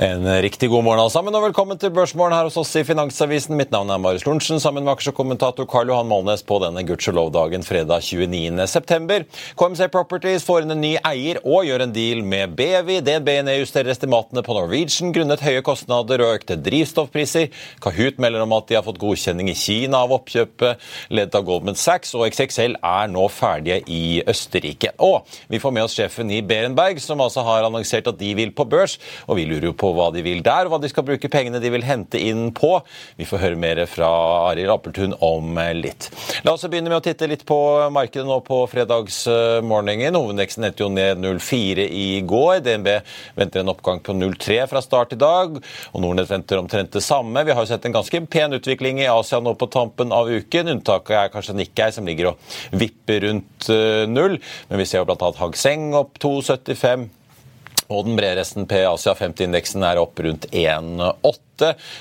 En riktig god morgen alle sammen, og velkommen til Børsmorgen her hos oss i Finansavisen. Mitt navn er Marius Lorentzen, sammen med aksjekommentator Karl Johan Molnes på denne gudskjelov-dagen fredag 29.9. KMC Properties får inn en ny eier og gjør en deal med Bevi. DNB nedjusterer estimatene på Norwegian grunnet høye kostnader og økte drivstoffpriser. Kahoot melder om at de har fått godkjenning i Kina av oppkjøpet ledet av Goldman Sachs, og XXL er nå ferdige i Østerrike. Og vi får med oss sjefen i Berenberg, som altså har annonsert at de vil på børs, og vi lurer jo på hva de vil der, og hva de skal bruke pengene de vil hente inn på. Vi får høre mer fra Arild Appeltun om litt. La oss begynne med å titte litt på markedet nå på fredagsmorgenen. Hovedveksten endte jo ned 0,4 i går. DNB venter en oppgang på 0,3 fra start i dag, og Nordnett venter omtrent det samme. Vi har jo sett en ganske pen utvikling i Asia nå på tampen av uken. Unntaket er kanskje Nikkei, som ligger og vipper rundt eh, null. Men vi ser jo bl.a. Hag Seng opp 2,75. Og den brede SMP Asia 50-indeksen er opp rundt 1,8.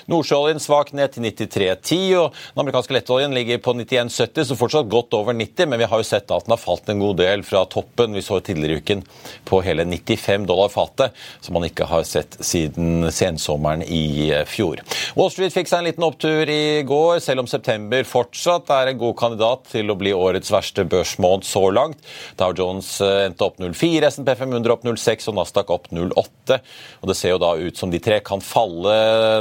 Nordsjøoljen svakt ned til 93,10, og den amerikanske lettoljen ligger på 91,70, så fortsatt godt over 90, men vi har jo sett at den har falt en god del fra toppen vi så tidligere i uken på hele 95 dollar fatet, som man ikke har sett siden sensommeren i fjor. Wall Street fikk seg en liten opptur i går, selv om september fortsatt er en god kandidat til å bli årets verste børsmåned så langt. Dow Jones eh, endte opp 0,4, SMP 500 opp 0,6 og Nasdaq opp 0,8. Og Det ser jo da ut som de tre kan falle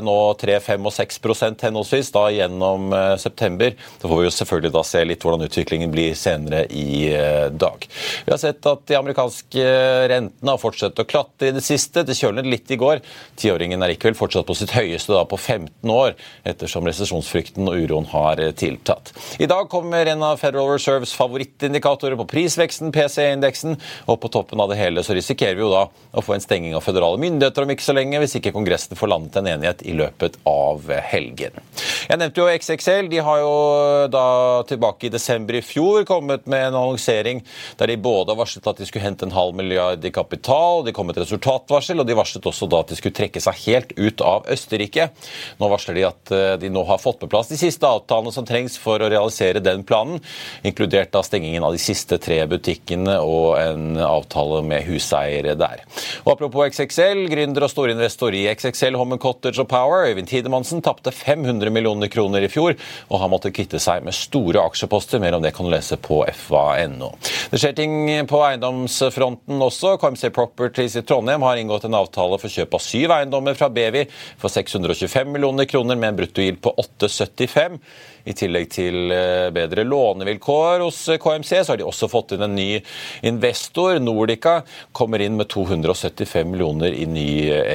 nå 3, 5 og 6 henholdsvis da gjennom eh, september. Så får vi jo selvfølgelig da se litt hvordan utviklingen blir senere i eh, dag. Vi har sett at de amerikanske rentene har fortsatt å klatre i det siste. Det kjølnet litt i går. Tiåringen er likevel fortsatt på sitt høyeste da på 15 år, ettersom resesjonsfrykten og uroen har eh, tiltatt. I dag kommer en av Federal Reserves favorittindikatorer på prisveksten, PCE-indeksen, og på toppen av det hele så risikerer vi jo da å få en stenging av føderale myndigheter om ikke så lenge, hvis ikke Kongressen får landet en enighet i løpet av helgen. Jeg nevnte jo XXL. De har jo da tilbake i desember i fjor kommet med en annonsering der de både har varslet at de skulle hente en halv milliard i kapital, de kom med et resultatvarsel, og de varslet også da at de skulle trekke seg helt ut av Østerrike. Nå varsler de at eh, de nå har fått på plass de siste avtalene som trengs for å realisere den planen, inkludert da stengingen av de siste tre butikkene og en avtale med huseiere der. Og Apropos XXL, gründer og storinvestor i XXL Hommen Cottage og Power, Øyvind Tidemannsen, tapte 500 millioner kroner i fjor og har måttet kvitte seg med store aksjeposter. Mer om det kan du lese på fa.no. Det skjer ting på eiendomsfronten også. KMC Properties i Trondheim har inngått en avtale for kjøp av syv eiendommer fra Bevi for 625 millioner kroner med en bruttogild på 8,75. I tillegg til eh, bedre lånevilkår hos KMC, så har de også fått inn en ny investor. Nordica kommer inn med 275 millioner i ny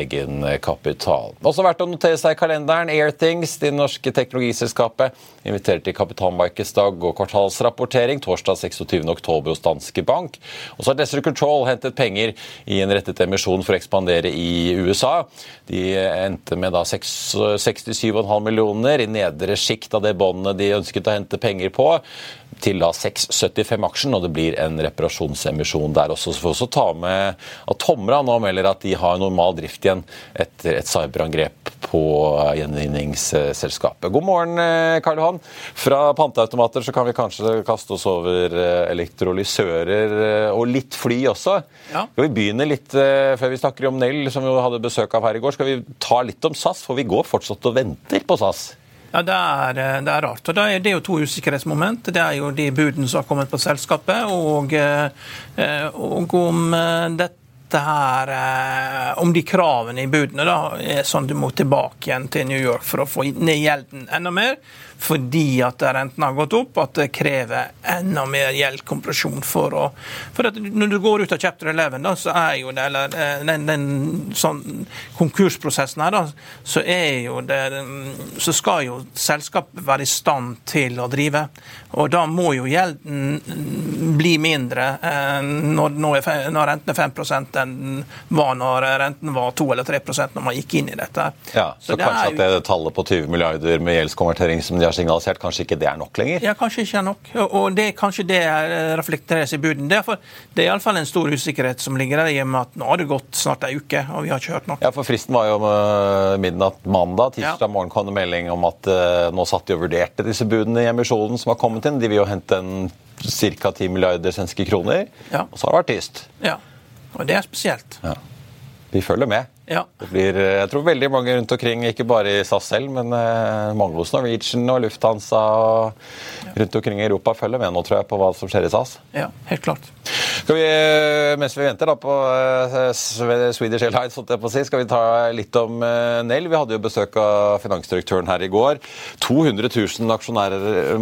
egenkapital. Også verdt å notere seg i kalenderen. Airthings, det norske teknologiselskapet, inviterer til kapitalmarkedsdag og kvartalsrapportering torsdag 26.10 hos Danske Bank. Og så har Desert Control hentet penger i en rettet emisjon for å ekspandere i USA. De endte med da 67,5 millioner i nedre sjikt av det båndet de ønsket å hente penger på til da 6,75-aksjen, og det blir en reparasjonsemisjon der også. Så får vi også ta med at Tomra nå melder at de har normal drift igjen etter et cyberangrep på gjenvinningsselskapet. God morgen, Karl Johan. Fra panteautomater så kan vi kanskje kaste oss over elektrolysører og litt fly også. Ja. Skal vi begynne litt før vi snakker om Nell, som vi hadde besøk av her i går. Skal vi ta litt om SAS, for vi går fortsatt og venter på SAS? Ja, det er, det er, rart. og Det er, det er jo to usikkerhetsmoment. Det er jo de budene som har kommet på selskapet, og, og om dette her, om de kravene i budene da, er sånn du må tilbake igjen til New York for å få ned gjelden enda mer fordi at rentene har gått opp, at det krever enda mer gjeldkompresjon for å For at når du går ut av chapter 11, da, så er jo det Eller eh, den, den sånn, konkursprosessen her, da, så er jo det Så skal jo selskapet være i stand til å drive. Og da må jo gjelden bli mindre eh, når, når renten er 5 enn var når renten var 2 eller 3% når man gikk inn i dette. Ja, Så, så kanskje jo... at det tallet på 20 milliarder med gjeldskonvertering som de har signalisert, kanskje ikke det er nok lenger? Ja, kanskje ikke er nok. Og det, kanskje det reflekteres i buden. Derfor, det er iallfall en stor usikkerhet som ligger der i og med at nå har det gått snart ei uke, og vi har ikke hørt nok. Ja, for Fristen var jo eh, midnatt mandag. Tirsdag morgen kom det melding om at uh, nå satt de og vurderte disse budene i emisjonen som har kommet inn. De vil jo hente en ca. 10 milliarder svenske kroner. Ja. Og så har det vært tyst. Ja, og det er spesielt. Ja. Vi følger med. Ja. Det blir, eh, jeg tror veldig mange rundt omkring, ikke bare i SAS selv, men eh, mange hos Norwegian og Lufthansa og rundt omkring i Europa følger med nå, tror jeg, på hva som skjer i SAS. Ja, helt klart. Skal vi, mens vi venter da på eh, Swedish Airlines, holdt jeg på å si, skal vi ta litt om eh, Nell. Vi hadde jo besøk av finansdirektøren her i går. 200 000 aksjonærer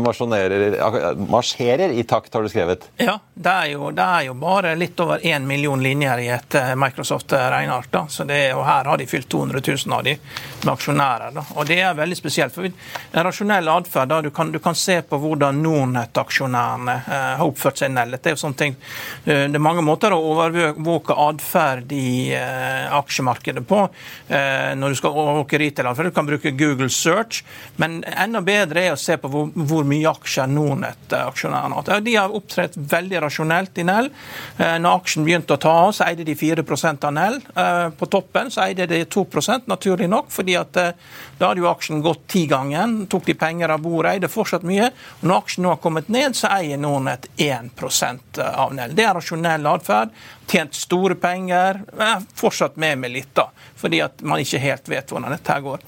marsjerer i takt, har du skrevet. Ja, det er, jo, det er jo bare litt over én million linjer i et eh, Microsoft-regneark. så det, og Her har de fylt 200 000 av de med aksjonærer. da, og Det er veldig spesielt. for En rasjonell atferd du, du kan se på hvordan Nordnett-aksjonærene eh, har oppført seg i Nell. Det er jo sånne ting, eh, det er mange måter å overvåke atferd i eh, aksjemarkedet på. eh, når du skal overvåke retail-atferd. Du kan bruke Google Search, men enda bedre er å se på hvor, hvor mye aksjer Nordnett-aksjonærene har. hatt. De har opptrådt veldig rasjonelt i Nell. Eh, Når aksjen begynte å ta av, så eide de 4 av Nell. Eh, På toppen så eide de 2 naturlig nok, fordi at eh, da hadde jo aksjen gått ti ganger. Tok de penger av bordet, eide fortsatt mye. Når aksjen nå har kommet ned, så eier Nordnett 1% av Nell. Det er rasjonell atferd. Tjent store penger. Er fortsatt med meg litt, da, fordi at man ikke helt vet hvordan dette her går.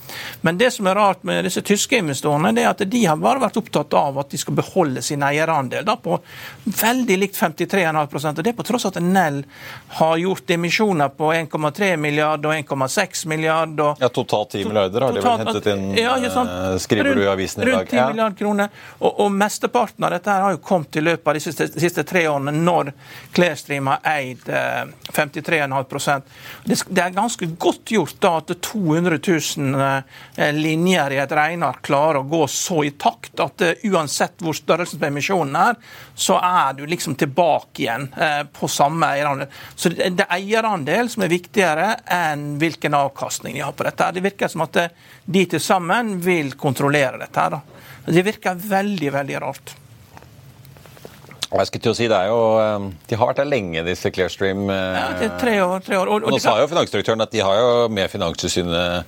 Men det som er rart med disse tyske investorene, det er at de har bare vært opptatt av at de skal beholde sin eierandel da, på veldig likt 53,5% og Det på tross av at Nell har gjort emisjoner på 1,3 milliard og 1,6 milliard. og Ja, Totalt 10 milliarder har de vel hentet inn, ja, sånn, skriver du i avisen i dag. Rundt 10 Ja. milliarder kroner. Og, og mesteparten av dette her har jo kommet i løpet av de siste, siste tre årene, når Clearstream har eid 53,5 det, det er ganske godt gjort da at 200 000 eh, linjer i et regneark klarer å gå så i takt at eh, uansett hvor størrelsen på emisjonen er, så er du liksom tilbake igjen eh, på samme eierandel. Så det, er eierandel som er viktigere enn hvilken avkastning de har på dette. Det virker som at eh, de til sammen vil kontrollere dette. her. da. Det virker veldig, veldig rart. Jeg skulle til å si, det er jo, eh, De har vært der lenge, disse Clearstream. eh, Ja, det er tre år. Tre år. Og, og Nå sa jo finansdirektøren at de har jo med Finanstilsynet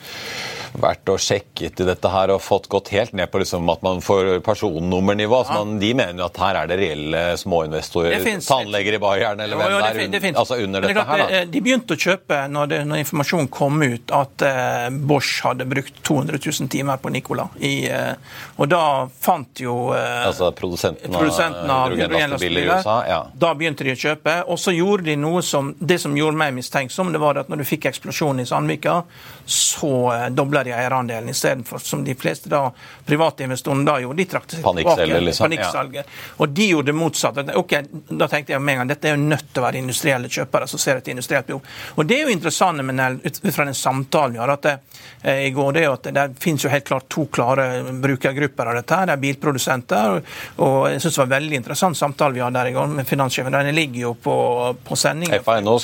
vært og sjekket i dette her og fått gått helt ned på liksom at man får personnummernivå. Ja. man, de mener jo at her er det reelle småinvestorer, tannleger i Bayern eller hvem der, det det, er, altså under det dette her. da. eh, De begynte å kjøpe når, det, når informasjonen kom ut at eh, Bosch hadde brukt 200 000 timer på Nikola. I, eh, og da fant jo eh, Altså produsenten, produsenten av hydrogenlastebiler i USA. Ja. Da begynte de å kjøpe. Og så gjorde de noe som Det som gjorde meg mistenksom, det var at når du fikk eksplosjonen i Sandvika, så eh, dobla de eierandelen istedenfor som de fleste da private investorene da gjorde. De trakk seg tilbake. liksom. Panikksalget. Og de gjorde det motsatte. Ok, Da tenkte jeg med en gang dette er jo nødt til å være industrielle kjøpere som ser et industrielt behov. Og det er jo interessant men ut fra den samtalen vi har hatt eh, i går, det er jo at det finnes jo helt klart to klare brukergrupper av dette. her. Det er bilprodusenter, og jeg syns det var en veldig interessant samtale vi hadde der i går med finanssjefen. Den ligger jo på, på sending.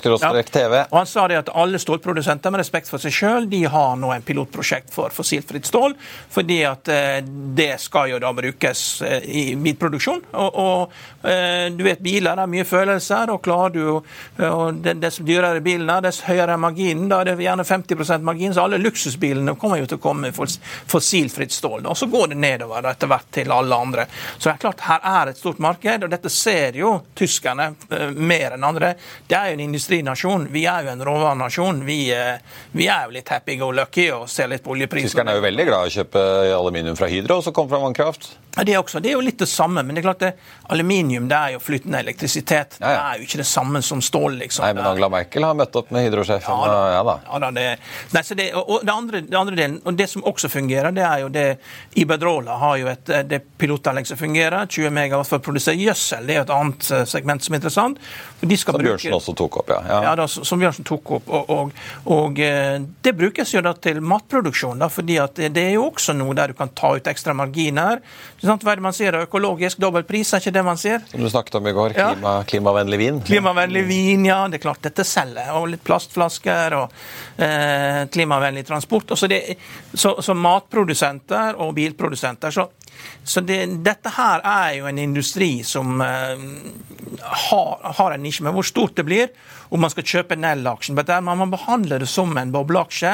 Skråstrek TV. Og han sa det at alle stålprodusenter med respekt for seg sjøl, de har nå en pilotprosjekt for fossilfritt stål. Fordi at eh, det skal jo da brukes eh, i bilproduksjon. Og, og eh, du vet biler er mye følelser, og klarer du og Dess dyrere bilen er, dess høyere er marginen. Da er det gjerne 50% margin, så alle luksusbilene kommer jo til å komme med fossilfritt stål. Og så går det nedover etter hvert til alle andre. Så det er klart, her er et stort marked, og dette ser jo tyskerne mer enn andre. Det er jo en industrinasjon. Vi er jo en råvarnasjon. Vi, vi er jo litt happy go lucky og se litt på oljeprisen. Tyskerne er jo veldig glad i å kjøpe aluminium fra Hydro, som kommer fra vannkraft. Det, også, det er jo litt det samme, men det er klart det, aluminium det er jo flytende elektrisitet. Ja, ja. Det er jo ikke det samme som stål. liksom. Nei, men Angela Merkel har møtt opp med Hydro-sjefen. Ja da. Ja da. Ja, da, det, nei, så det, og det, andre, det andre delen, og det som også fungerer, det er jo det Iberdrola har jo et det pilotanlegg som fungerer. 20 megawatt for å produsere gjødsel. Det er jo et annet eh, segment som er interessant. Som bruke- Bjørnsen også tok opp, ja. ja. ja, da, som Bjørnsen tok opp. Og, og, og eh, Det brukes jo da til matproduksjon, da, fordi at det, det er jo også noe der du kan ta ut ekstra marginer. Hva er det man sier? Økologisk dobbeltpris, er ikke det man sier? Som du snakket om i går. Ja. Klima, klimavennlig vin. Klimavennlig vin, ja. Det er klart dette selger. Og litt plastflasker og eh, klimavennlig transport. Så, det, så, så matprodusenter og bilprodusenter. Så, så det, dette her er jo en industri som eh, har, har en nisje, men hvor stort det blir om man skal kjøpe Nell-aksjen. Man må behandle det som en bobleaksje.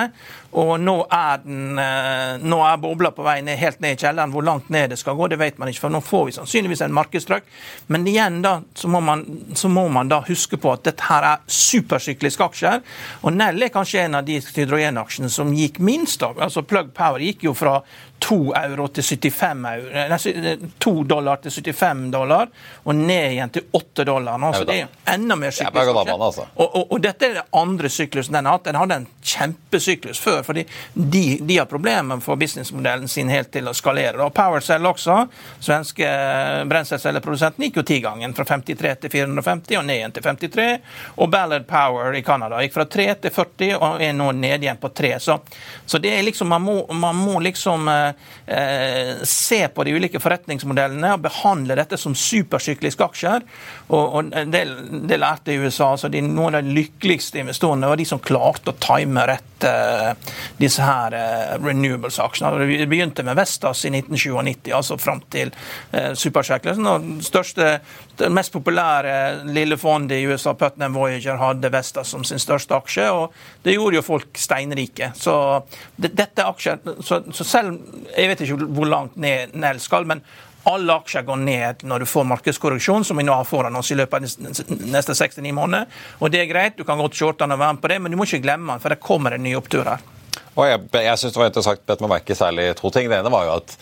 Og nå er, den, eh, nå er bobla på vei ned, helt ned i kjelleren. Hvor langt ned det skal gå, det vet man ikke. For nå får vi sannsynligvis en markedstrøkk. Men igjen da, så må, man, så må man da huske på at dette her er supersykliske aksjer. Og Nell er kanskje en av de hydrogenaksjene som gikk minst. da. Altså Plug Power gikk jo fra 2 euro til 75 euro, nei, 2 dollar til 75 dollar, og ned igjen til 8 dollar. Nå, så det er jo enda mer syklus. Altså. Og, og, og, dette er det andre syklusen den har hatt. Den hadde en kjempesyklus før, fordi de, de har problemer med å få businessmodellen sin helt til å skalere. Og PowerCell også, svenske brenselcelleprodusenten, gikk jo tigangen fra 53 til 450 og ned igjen til 53. Og Ballard Power i Canada gikk fra 3 til 40 og er nå ned igjen på 3. Så, så det er liksom, man må, man må liksom eh, eh, se på de ulike forretningsmodellene og behandle dette som supersykliske aksjer. Og, og det, det, lærte USA. altså de, Noen av de lykkeligste investorene var de som klarte å time rett eh, disse her eh, renewables-aksjene. Det begynte med Vestas i 1997, altså fram til eh, supersyklusen. Og største, det mest populære lille fondet i USA, Putnam Voyager, hadde Vestas som sin største aksje. og Det gjorde jo folk steinrike. Så det, dette aksjer, så, så selv jeg vet ikke hvor langt ned Nell skal, men alle aksjer går ned når du får markedskorreksjon, som vi nå har foran oss i løpet av de neste 69 måneder. Og det er greit, du kan godt shorte den og være med på det, men du må ikke glemme den, for det kommer en ny opptur her. Og jeg, jeg synes det var interessant bet meg merke særlig to ting. Det ene var jo at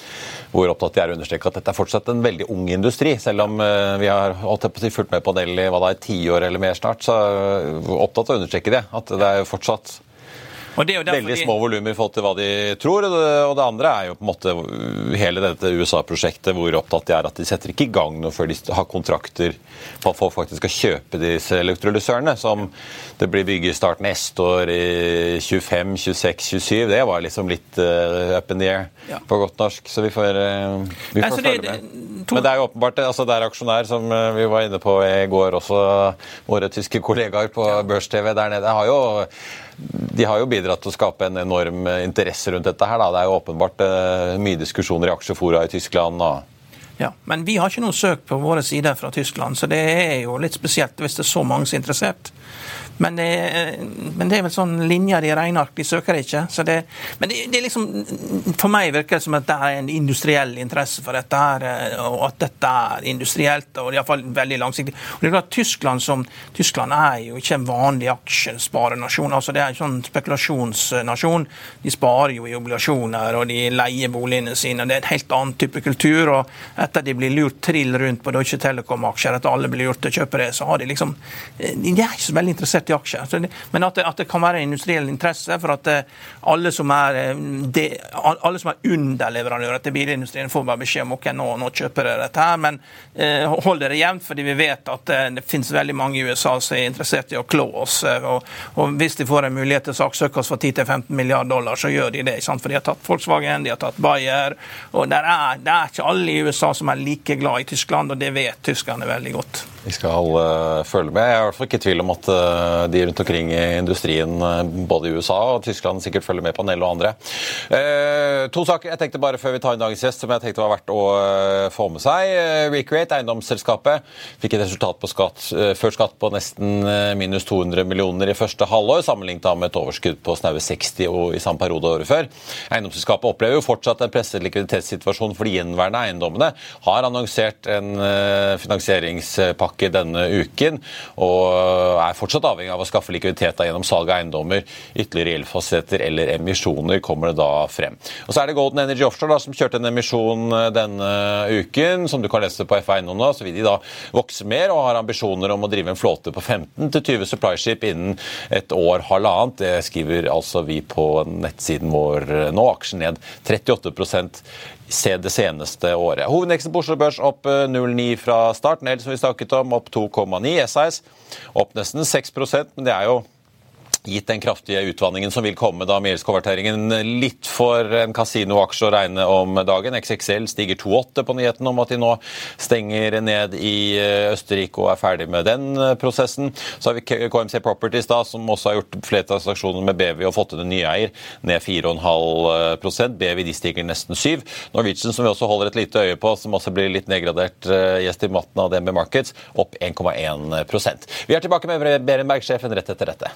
hvor opptatt de er å understreke at dette er fortsatt en veldig ung industri. Selv om uh, vi har fulgt med på del i hva det er, tiår eller mer snart, så er vi opptatt av å understreke det. At det er jo fortsatt Veldig små volumer i forhold til hva de tror. Og det, og det, andre er jo på en måte hele dette USA-prosjektet, hvor opptatt de er at de setter ikke i gang noe før de har kontrakter på at folk faktisk skal kjøpe disse elektrolysørene. Som det blir byggestart neste år i 25, 26, 27. Det var liksom litt uh, up in the air ja. på godt norsk. Så vi får, uh, vi får altså, følge med. Men det er jo åpenbart altså det er aksjonær, som uh, vi var inne på i går også, våre tyske kollegaer på ja. Børs-TV der nede, har jo de har jo bidratt til å skape en enorm interesse rundt dette. her. Da. Det er jo åpenbart uh, mye diskusjoner i aksjefora i Tyskland. og ja, Men vi har ikke noe søk på våre sider fra Tyskland, så det er jo litt spesielt hvis det er så mange som er interessert. Men det, men det, er vel sånn linjer i regneark, de søker ikke. Det, men det, det, er liksom, For meg virker det som at det er en industriell interesse for dette, her, og at dette er industrielt og iallfall veldig langsiktig. Og det er klart, Tyskland, som, Tyskland er jo ikke en vanlig aksjesparenasjon. altså Det er en sånn spekulasjonsnasjon. De sparer jo i obligasjoner, og de leier boligene sine. Det er en helt annen type kultur. og Etter de blir lurt trill rundt på Deutsche Telekom-aksjer, at alle blir gjort til å kjøpe det, så har de liksom De er ikke så veldig interessert i aksjer. Men at det, at det, kan være industriell interesse for at eh, alle som er, eh, de, alle som er underleverandører til bilindustrien, får bare beskjed om ok, nå, nå kjøper dere dette her, men eh, hold dere jevnt, fordi vi vet at eh, det finnes veldig mange i USA som er interessert i å klå oss. Og, og hvis de får en mulighet til å saksøke oss for 10-15 milliarder dollar, så gjør de det. sant? For de har tatt Volkswagen, de har tatt Bayer. og Det er, det er ikke alle i USA som er like glad i Tyskland, og det vet tyskerne veldig godt. Vi skal uh, følge med. Jeg er i hvert fall ikke i tvil om at uh, de rundt omkring i industrien, uh, både i USA og Tyskland, sikkert følger med på Nell og andre. to saker jeg tenkte bare før vi tar inn dagens gjest, som jeg tenkte var verdt å få med seg. Recreate, eiendomsselskapet, fikk et resultat på skatt, før skatt på nesten minus 200 millioner i første halvår, sammenlignet med et overskudd på snaue 60 i samme periode året før. Eiendomsselskapet opplever jo fortsatt en presset likviditetssituasjon for de gjenværende eiendommene. Har annonsert en finansieringspakke denne uken, og er fortsatt avhengig av å skaffe likviditet gjennom salg av eiendommer, ytterligere gjeldsfasiteter eller emisjoner, kommer det da frem. Og Så er det Golden Energy Offshore da, som kjørte en emisjon eh, denne uken, som du kan lese på FA1 nå. Så vil de da vokse mer og har ambisjoner om å drive en flåte på 15 20 supplyskip innen et år, halvannet. Det skriver altså vi på nettsiden vår nå. Aksjen ned 38 se det seneste året. Hovedindeksen på Oslo Børs opp 0,9 eh, fra starten. Nell som vi snakket om, opp 2,9. SIS opp nesten 6% men det er jo gitt den kraftige utvanningen som vil komme da med konverteringen Litt for en kasinoaksje å regne om dagen. XXL stiger 2,8 på nyheten om at de nå stenger ned i eh, Østerrike og er ferdig med den eh, prosessen. Så har vi KMC Properties, da, som også har gjort flere transaksjoner med BV og fått inn en ny eier, ned 4,5% BV de stiger nesten 7 Norwegian, som vi også holder et lite øye på, som også blir litt nedgradert eh, i estimaten av DNB Markets, opp 1,1% Vi er tilbake med Berenberg-sjefen rett etter dette.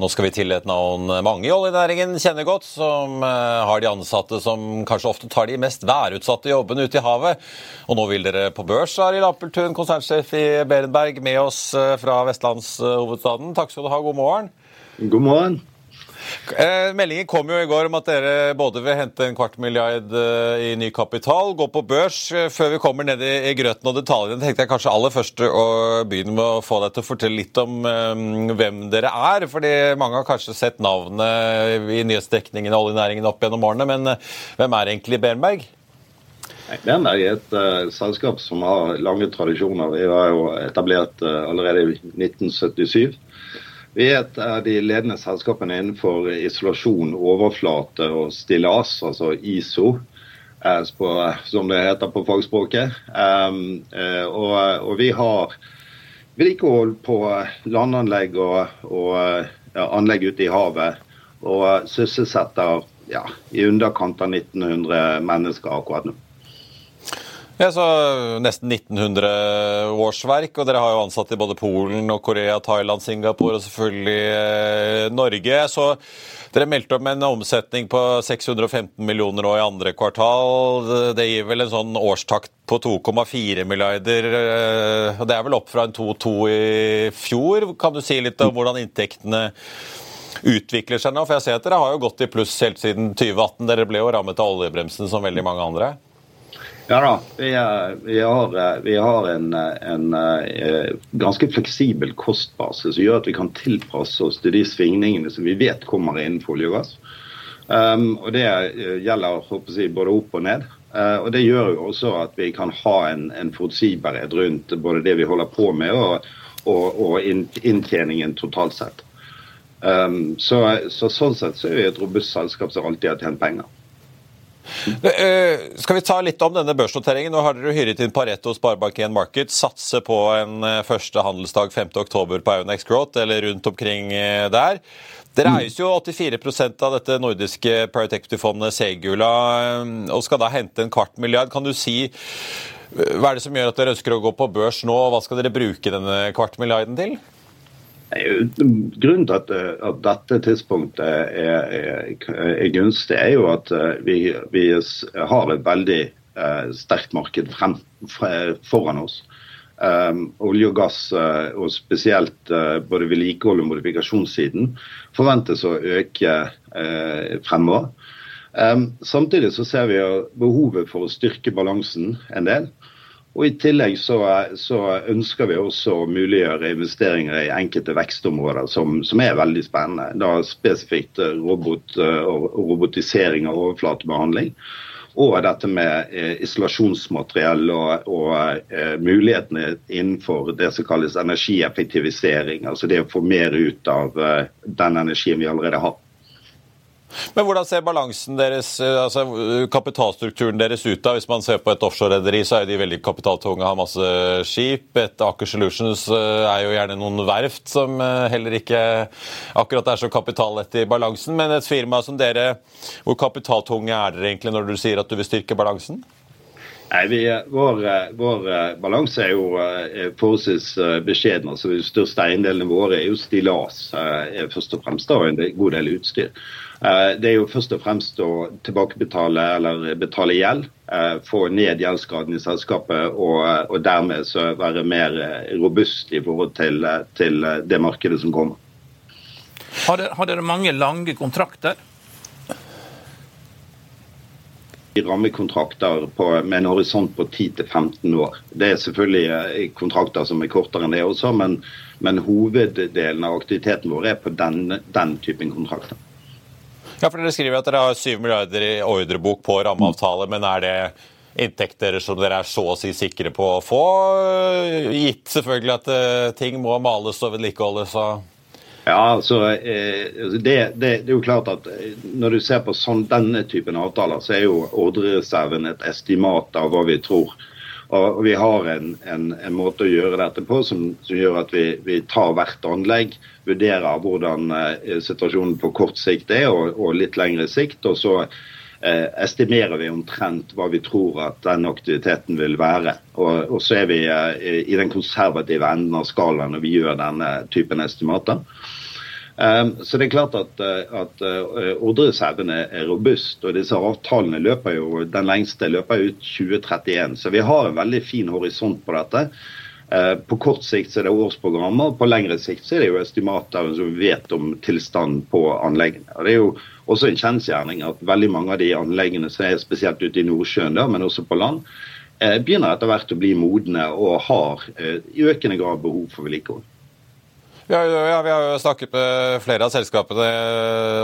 Nå skal vi til et navn mange i oljenæringen kjenner godt, som eh, har de ansatte som kanskje ofte tar de mest værutsatte jobbene ute i havet. Og nå vil dere på børs, Arild Appeltun, konsernsjef i Berenberg, med oss eh, fra vestlandshovedstaden. Takk skal du ha, god morgen. God morgen. Eh, meldingen kom jo i går om at dere både vil hente en kvart milliard eh, i ny kapital, gå på børs. Eh, før vi kommer ned i grøten og detaljene, tenkte jeg kanskje aller først å begynne med å få deg til å fortelle litt om hvem dere er. fordi mange har kanskje sett navnet i nyhetsdekningen av oljenæringen opp gjennom årene, men hvem er egentlig Bernberg? Bernberg er et uh, selskap som har lange tradisjoner. Vi var jo etablert uh, allerede i 1977. Vi er et av de ledende selskapene innenfor isolasjon, overflate og stillas, altså ISO, eh, som det heter på fagspråket. Um, eh, og, og, vi har vedlikehold på landanlegg og, og ja, anlegg ute i havet. Og sysselsetter ja, i underkant av 1900 mennesker akkurat nå. Ja, så Nesten 1900 årsverk, og dere har jo ansatt i både Polen, og Korea, Thailand, Singapore og selvfølgelig eh, Norge. Så Dere meldte om en omsetning på 615 millioner nå i andre kvartal. Det gir vel en sånn årstakt på 2,4 milliarder. og Det er vel opp fra en 2,2 i fjor. Kan du si litt om hvordan inntektene utvikler seg nå? For jeg ser at dere har jo gått i pluss helt siden 2018. Dere ble jo rammet av oljebremsen som veldig mange andre. Ja da, vi, vi, har, vi har, en, en, en, ganske fleksibel kostbase som gjør at vi kan tilpasse oss til de svingningene som vi vet kommer innenfor olje og gass. Um, og Det gjelder jeg, både opp og ned. Uh, og Det gjør jo også at vi kan ha en, en forutsigbarhet rundt både det vi holder på med og, og, og inntjeningen totalt sett. Um, så, så, Sånn sett så er vi et robust selskap som alltid har tjent penger. Eh, skal vi ta litt om denne børsnoteringen? Nå har dere hyret inn Pareto Sparebank1 Market. Satse på en eh, første handelsdag 5.10 på Aunex Growth, eller rundt omkring eh, der. Dere eies jo 84% av dette nordiske Private Equity-fondet Segula, og skal da hente en kvart milliard. Kan du si hva er det som gjør at dere ønsker å gå på børs nå, og hva skal dere bruke denne kvart milliarden til? Grunnen til at, eh, at, dette tidspunktet er, er, er, gunstig, er jo at eh, vi, vi har et veldig eh, sterkt marked frem, foran oss. Um, olje og gass, uh, og spesielt uh, både vedlikehold og modifikasjonssiden, forventes å øke fremover. Um, samtidig så ser vi behovet for å styrke balansen en del. Og I tillegg så, så ønsker vi også å muliggjøre investeringer i enkelte vekstområder som, som er veldig spennende. Da Spesifikt robot og robotisering av overflatebehandling. Og dette med eh, isolasjonsmateriell og, og eh, mulighetene innenfor det som kalles energieffektivisering. Altså det å få mer ut av eh, den energien vi allerede har. Men hvordan ser balansen deres, altså kapitalstrukturen deres ut da? Hvis man ser på et offshore-rederi, så er de veldig kapitaltunge, har masse skip. Et Aker Solutions eh, er jo gjerne noen verft som eh, heller ikke akkurat er så kapitallette i balansen. Men et firma som dere, hvor kapitaltunge er dere egentlig når du sier at du vil styrke balansen? Nei, vi, vår, vår, balanse er jo forholdsvis beskjeden. altså De største eiendelene våre er jo stillas, først og fremst, og en god del utstyr. Eh, det er jo først og fremst å tilbakebetale eller betale gjeld. Eh, få ned gjeldsgraden i selskapet og, og dermed være mer eh, robust i forhold til, til det markedet som kommer. Har dere, har dere mange lange kontrakter? Rammekontrakter på, med en horisont på 10-15 år. Det er selvfølgelig kontrakter som er kortere enn det også, men, men hoveddelen av aktiviteten vår er på den, den typen kontrakter. Ja, for Dere skriver at dere har 7 milliarder i ordrebok på rammeavtale, men er det inntekter som dere er så å si sikre på å få? Gitt selvfølgelig at uh, ting må males og vedlikeholdes? Ja, altså, eh, altså det, det, det, er jo klart at eh, Når du ser på sånn, denne typen avtaler, så er jo ordrereserven et estimat av hva vi tror og Vi har en, en, en, måte å gjøre dette på som, som gjør at vi, vi, tar hvert anlegg, vurderer hvordan eh, situasjonen på kort sikt er og, og litt lengre sikt. og så eh, estimerer vi omtrent hva vi tror at den aktiviteten vil være. Og, og så er vi eh, i den konservative enden av skalaen når vi gjør denne typen estimater. Ehm, så det er klart at, eh, at eh, ordrereserven er robust, og disse avtalene løper jo, den lengste løper ut 2031. Så vi har en veldig fin horisont på dette. Eh, på kort sikt er det årsprogrammer, på lengre sikt er det jo estimater som vet om tilstanden på anleggene. Og Det er jo også en kjensgjerning at veldig mange av de anleggene som er spesielt ute i Nordsjøen, da, men også på land, begynner etter hvert å bli modne og har i økende grad behov for vedlikehold. Ja, ja, vi har jo snakket med flere av selskapene.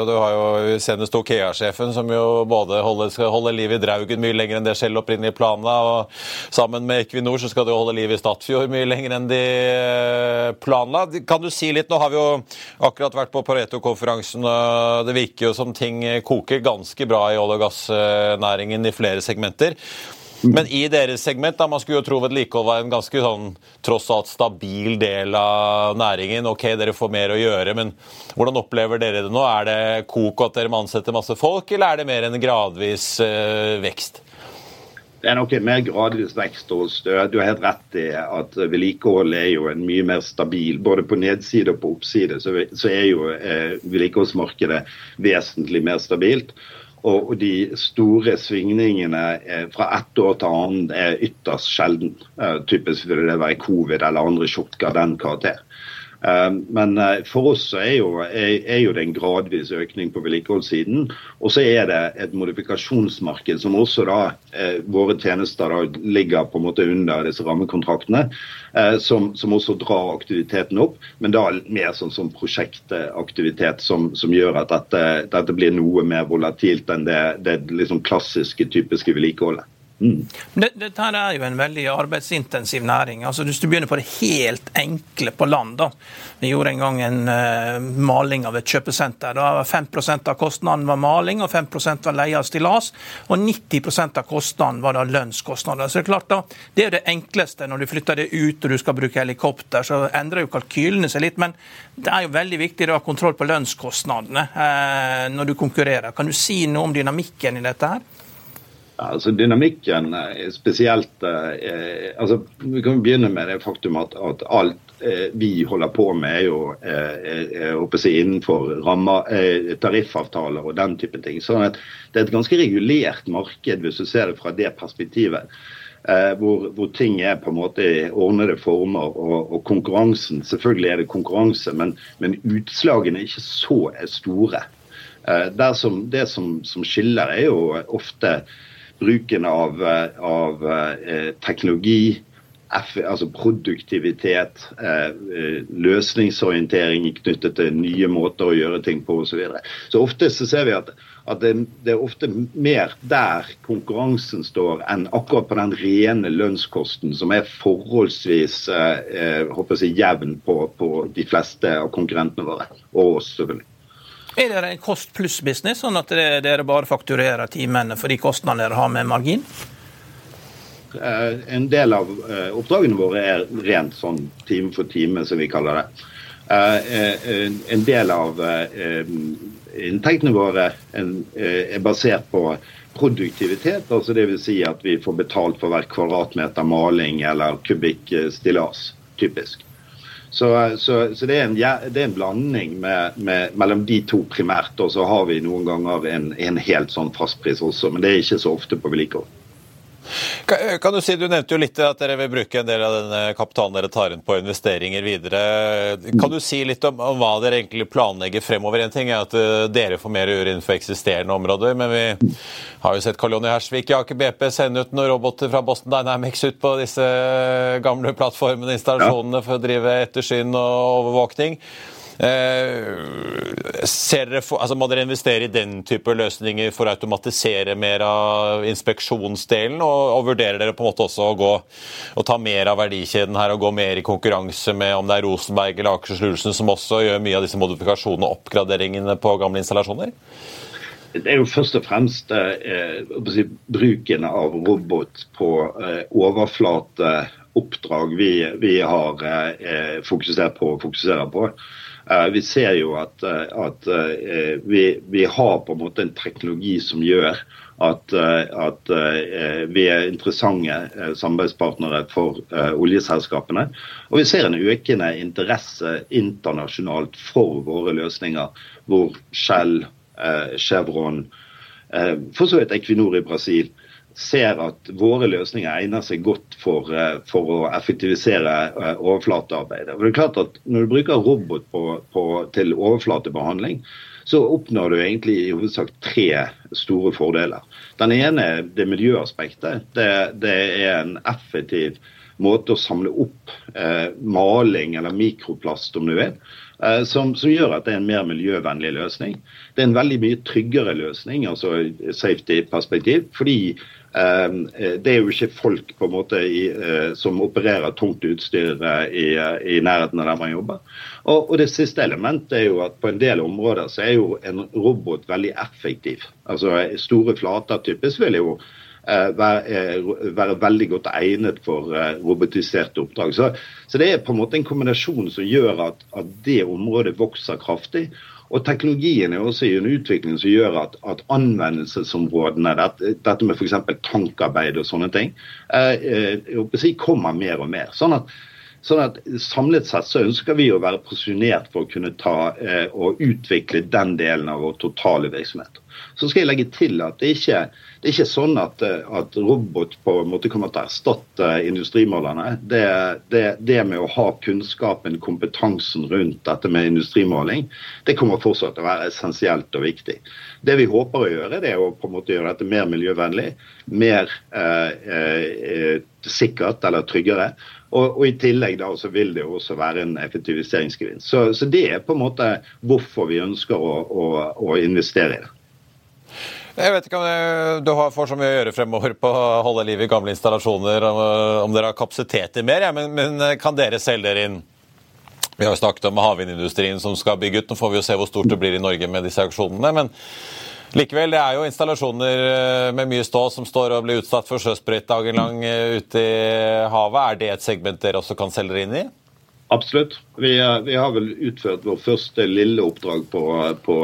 og Du har jo senest Okea-sjefen, som jo både holder, skal holde liv i Draugen mye lenger enn det selv opprinnelig planla. Og sammen med Equinor så skal du holde liv i Statfjord mye lenger enn de eh, planla. Kan du si litt? Nå har vi jo akkurat vært på Pareto-konferansen, og det virker jo som ting koker ganske bra i olje- og gassnæringen i flere segmenter. Men i deres segment, da, man skulle jo tro vedlikehold var en ganske sånn tross alt stabil del av næringen. Ok, dere får mer å gjøre, men hvordan opplever dere det nå? Er det kok at dere må ansette masse folk, eller er det mer en gradvis uh, vekst? Det er nok en mer gradvis vekst hos Du har helt rett i at vedlikeholdet er jo en mye mer stabil. Både på nedside og på oppside så er jo eh, vedlikeholdsmarkedet vesentlig mer stabilt. Og, de store svingningene eh, fra ett år til annet er ytterst sjelden. Eh, typisk vil det være covid eller andre sjokker av den karakter. Eh, men for oss er jo, er jo, det en gradvis økning på vedlikeholdssiden. Og så er det et modifikasjonsmarked som også da våre tjenester da ligger på en måte under disse rammekontraktene. Eh, som, som, også drar aktiviteten opp, men da mer sånn som prosjektaktivitet som, som gjør at dette, dette, blir noe mer volatilt enn det, det liksom klassiske, typiske vedlikeholdet. Mm. Dette er jo en veldig arbeidsintensiv næring. Altså, hvis du begynner på det helt enkle på land da. Vi gjorde en gang en uh, maling av et kjøpesenter. Da var 5% av kostnaden var maling, og 5% var leie av stillas. Og 90% av kostnaden var da lønnskostnader. Så det er klart da, det er det enkleste når du flytter det ut og du skal bruke helikopter. Så endrer jo kalkylene seg litt. Men det er jo veldig viktig å ha kontroll på lønnskostnadene uh, når du konkurrerer. Kan du si noe om dynamikken i dette her? Altså Dynamikken er spesielt eh, altså Vi kan begynne med det faktum at, at alt eh, vi holder på med, er jo eh, si, innenfor rammer, eh, tariffavtaler og den type ting. sånn at det er et ganske regulert marked, hvis du ser det fra det perspektivet. Eh, hvor, hvor, ting er på en måte i ordnede former. Og, og konkurransen, selvfølgelig er det konkurranse, men, men utslagene er ikke så store. Det som, det som, som, skiller, er jo ofte bruken av, av teknologi, altså produktivitet, løsningsorientering knyttet til nye måter å gjøre ting på osv. Så, videre. så ofte så ser vi at at det, det, er ofte mer der konkurransen står, enn akkurat på den rene lønnskosten, som er forholdsvis eh, håper jeg, jevn på, på, de fleste av konkurrentene våre. Og oss, selvfølgelig. Er det en kost pluss-business, sånn at dere bare fakturerer timene for de kostnadene dere har med margin? Eh, en del av eh, oppdragene våre er rent sånn time for time, som vi kaller det. Eh, en del av inntektene våre er basert på produktivitet. altså Dvs. Si at vi får betalt for hver kvadratmeter maling eller kubikk stillas, typisk. Så, så, så det, er en, det, er en, blanding med, med, mellom de to primært. Og så har vi noen ganger en, en helt sånn fastpris også, men det er ikke så ofte på vedlikehold. Kan du si, du nevnte jo litt at dere vil bruke en del av denne kapitalen dere tar inn på investeringer videre. Kan du si litt om, om hva dere egentlig planlegger fremover? En ting er at eh, dere får mer å gjøre innenfor eksisterende områder, men vi har jo sett Karl Jonny Hersvik i Aker BP sende ut noen roboter fra Boston Dynamics ut på disse gamle plattformene, installasjonene, for å drive ettersyn og overvåkning. Eh, dere, altså må dere investere i den type løsninger for å automatisere mer av inspeksjonsdelen? Og, og vurderer dere på en måte også å gå og ta mer av verdikjeden her og gå mer i konkurranse med om det er Rosenberg eller Akershus som også gjør mye av disse modifikasjonene og oppgraderingene på gamle installasjoner? Det er jo først og fremst eh, bruken av robot på eh, overflateoppdrag vi, vi har eh, fokusert på og fokuserer på. Eh, vi ser jo at, eh, at eh, vi, vi, har på en måte en teknologi som gjør at, at vi er interessante samarbeidspartnere for oljeselskapene. Og vi ser en økende interesse internasjonalt for våre løsninger, hvor Shell, Chevron, for så vidt Equinor i Brasil ser at våre løsninger egner seg godt for, eh, for å effektivisere eh, overflatearbeidet. For det er klart at Når du bruker robot på, på, til overflatebehandling, så oppnår du egentlig i hovedsak tre store fordeler. Den ene er det miljøaspektet. Det, det er en effektiv måte å samle opp eh, maling eller mikroplast, om du vil. Eh, som, som, gjør at det er en mer miljøvennlig løsning. Det er en veldig mye tryggere løsning, altså safety-perspektiv. fordi det er jo ikke folk på en måte i, eh, som opererer tungt utstyr eh, i, i, nærheten av der man jobber. Og, og, Det siste elementet er jo at på en del områder så er jo en robot veldig effektiv. Altså Store flater typisk vil jo være, være, veldig godt egnet for robotiserte oppdrag. Så, så, det er på en måte en kombinasjon som gjør at, at det området vokser kraftig. Og teknologien er også i en utvikling som gjør at, at anvendelsesområdene, dette, dette med f.eks. tankarbeid og sånne ting, eh, si, kommer mer og mer. Sånn at, sånn at, Samlet sett så ønsker vi å være posisjonert for å kunne ta eh, og utvikle den delen av vår totale virksomhet. Så skal jeg legge til at det ikke det er ikke sånn at, at, robot på en måte kommer til å erstatte industrimålerne. Det, det, det, med å ha kunnskapen, kompetansen rundt dette med industrimåling, det kommer fortsatt til å være essensielt og viktig. Det vi håper å gjøre, det er å på en måte gjøre dette mer miljøvennlig, mer eh, eh, sikkert eller tryggere. Og, og, I tillegg da så vil det jo også være en effektiviseringsgevinst. Så, så, det er på en måte hvorfor vi ønsker å, å, å investere i det. Jeg vet ikke om du for så mye å gjøre fremover på å holde liv i gamle installasjoner, om, dere har kapasitet til mer, ja, men, men, kan dere selge dere inn? Vi har jo snakket om havvindindustrien som skal bygge ut. Nå får vi jo se hvor stort det blir i Norge med disse auksjonene. men Likevel, det er jo installasjoner eh, med mye stå som står og blir utsatt for sjøsprøyt dagen lang eh, ute i havet. Er det et segment dere også kan selge inn i? Absolutt. Vi, eh, vi, har vel utført vår første lille oppdrag på, på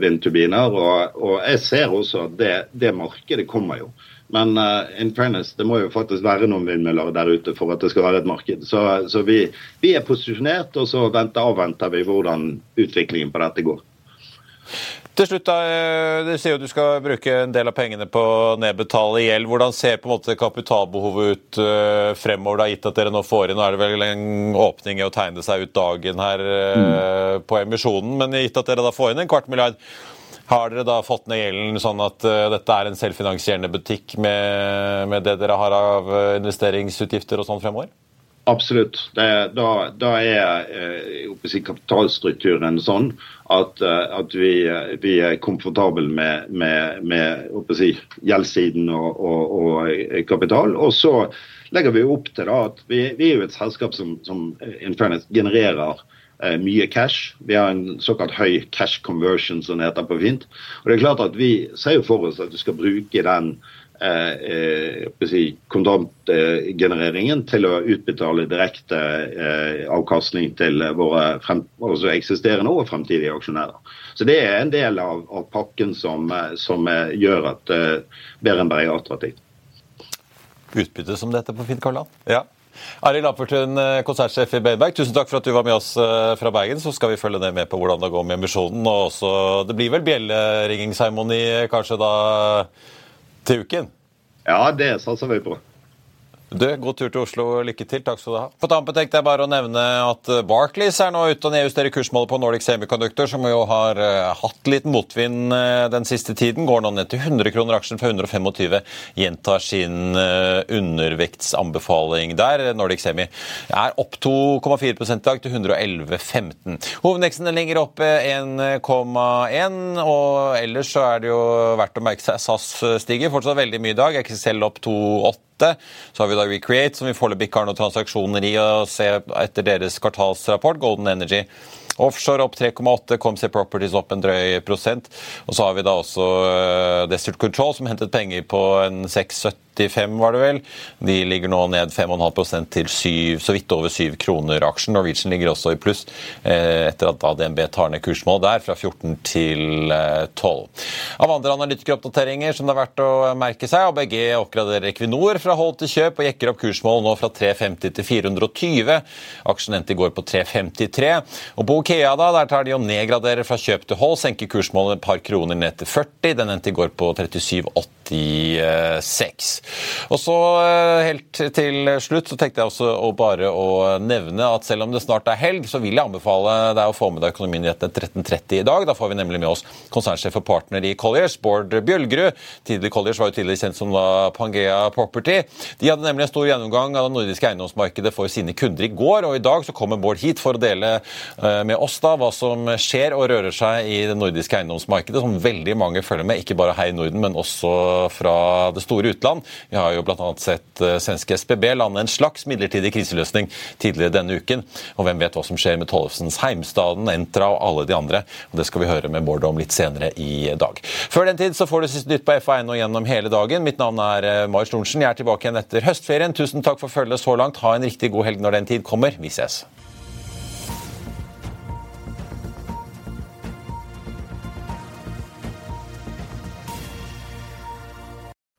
vindturbiner. Og, og, jeg ser også at det, det markedet kommer jo. Men uh, in fairness, det må jo faktisk være noen vindmøller der ute for at det skal være et marked. Så, så vi, vi, er posisjonert, og så venter, avventer vi hvordan utviklingen på dette går. Til slutt, da, eh, Du sier jo du skal bruke en del av pengene på å nedbetale gjeld. Hvordan ser på en måte kapitalbehovet ut uh, fremover, da, gitt at dere nå får inn Nå er det vel en åpning i å tegne seg ut dagen her mm. på emisjonen, men gitt at dere da får inn en kvart milliard, Har dere da fått ned gjelden sånn at dette er en selvfinansierende butikk med, med, det dere har av investeringsutgifter og sånn fremover? Absolutt. Det, da, da, er eh, kapitalstrukturen sånn at, at vi, vi, er komfortable med, med, med si, gjeldssiden og, og, og, kapital. Og så legger vi opp til da, at vi, vi er jo et selskap som, som genererer Eh, mye cash. Vi har en såkalt høy cash conversion, som det heter på fint. Og det er klart at Vi ser for oss at du skal bruke den eh, eh, si, kontantgenereringen til å utbetale direkte eh, avkastning til våre frem, altså eksisterende og fremtidige aksjonærer. Så Det er en del av, av pakken som, eh, som gjør at eh, Berenberg er attraktivt. Utbytte, som dette på Finn Karland? Ja. Arild Appertun, eh, konsertsjef i Beberg, tusen takk for at du var med oss eh, fra Bergen. Så skal vi følge ned med på hvordan det går med emisjonen. Og også, det blir vel bjelleringingseremoni kanskje da til uken? Ja, det satser vi på. Du, God tur til Oslo. Lykke til. Takk skal du ha. På tampen tenkte jeg bare å nevne at eh, Barclays er nå ute og nedjusterer kursmålet på Nordic Semiconductor, som jo har uh, hatt litt motvind uh, den siste tiden. Går nå ned til 100 kroner aksjen fra 125. Gjentar sin undervektsanbefaling der. Nordic Semi er opp 2,4 i dag til 111,15. Hovedveksten ligger oppe 1,1, og ellers så er det jo verdt å merke seg SAS stiger fortsatt veldig mye i dag. Jeg ikke selv opp 2,8 så har vi da Recreate, som vi foreløpig ikke har noen transaksjoner i, å se etter deres kvartalsrapport. Golden Energy Offshore opp 3,8, Comsey Properties opp en drøy prosent. Og så har vi da også uh, Desert Control, som hentet penger på en 6,70 85 var det vel. De ligger nå ned 5,5% til 7, så vidt over 7 kroner aksjen. Norwegian ligger også i pluss eh, etter at DNB tar ned kursmål der fra 14 til 12. Eh, Av andre analytikeroppdateringer som det er verdt å merke seg, ABG oppgraderer Equinor fra hold til kjøp og jekker opp kursmål nå fra 350 til 420. Aksjen endte i går på 353. Og på Okea da, der tar de og nedgraderer fra kjøp til hold, senker kursmålet et par kroner ned til 40. Den endte i går på 37,86. Og så eh, helt til slutt så tenkte jeg også å bare å nevne at selv om det snart er helg, så vil jeg anbefale deg å få med deg Økonominyhetene 13.30 i dag. Da får vi nemlig med oss konsernsjef og partner i Colliers, Bård Bjølgerud. Tidligere Colliers var jo tidligere kjent som Pangea Property. De hadde nemlig en stor gjennomgang av det nordiske eiendomsmarkedet for sine kunder i går, og i dag så kommer Bård hit for å dele eh, med oss da hva som skjer og rører seg i det nordiske eiendomsmarkedet, som veldig mange følger med, ikke bare her i Norden, men også fra det store utland. Vi har jo bl.a. sett uh, svenske SBB lande en slags midlertidig kriseløsning tidligere denne uken. Og hvem vet hva som skjer med Tollefsens Heimstaden, Entra og alle de andre. Og Det skal vi høre med Bård om litt senere i dag. Før den tid så får du siste nytt på FA1 og gjennom hele dagen. Mitt navn er uh, Marius Lorentzen. Jeg er tilbake igjen etter høstferien. Tusen takk for følget så langt. Ha en riktig god helg når den tid kommer. Vi ses.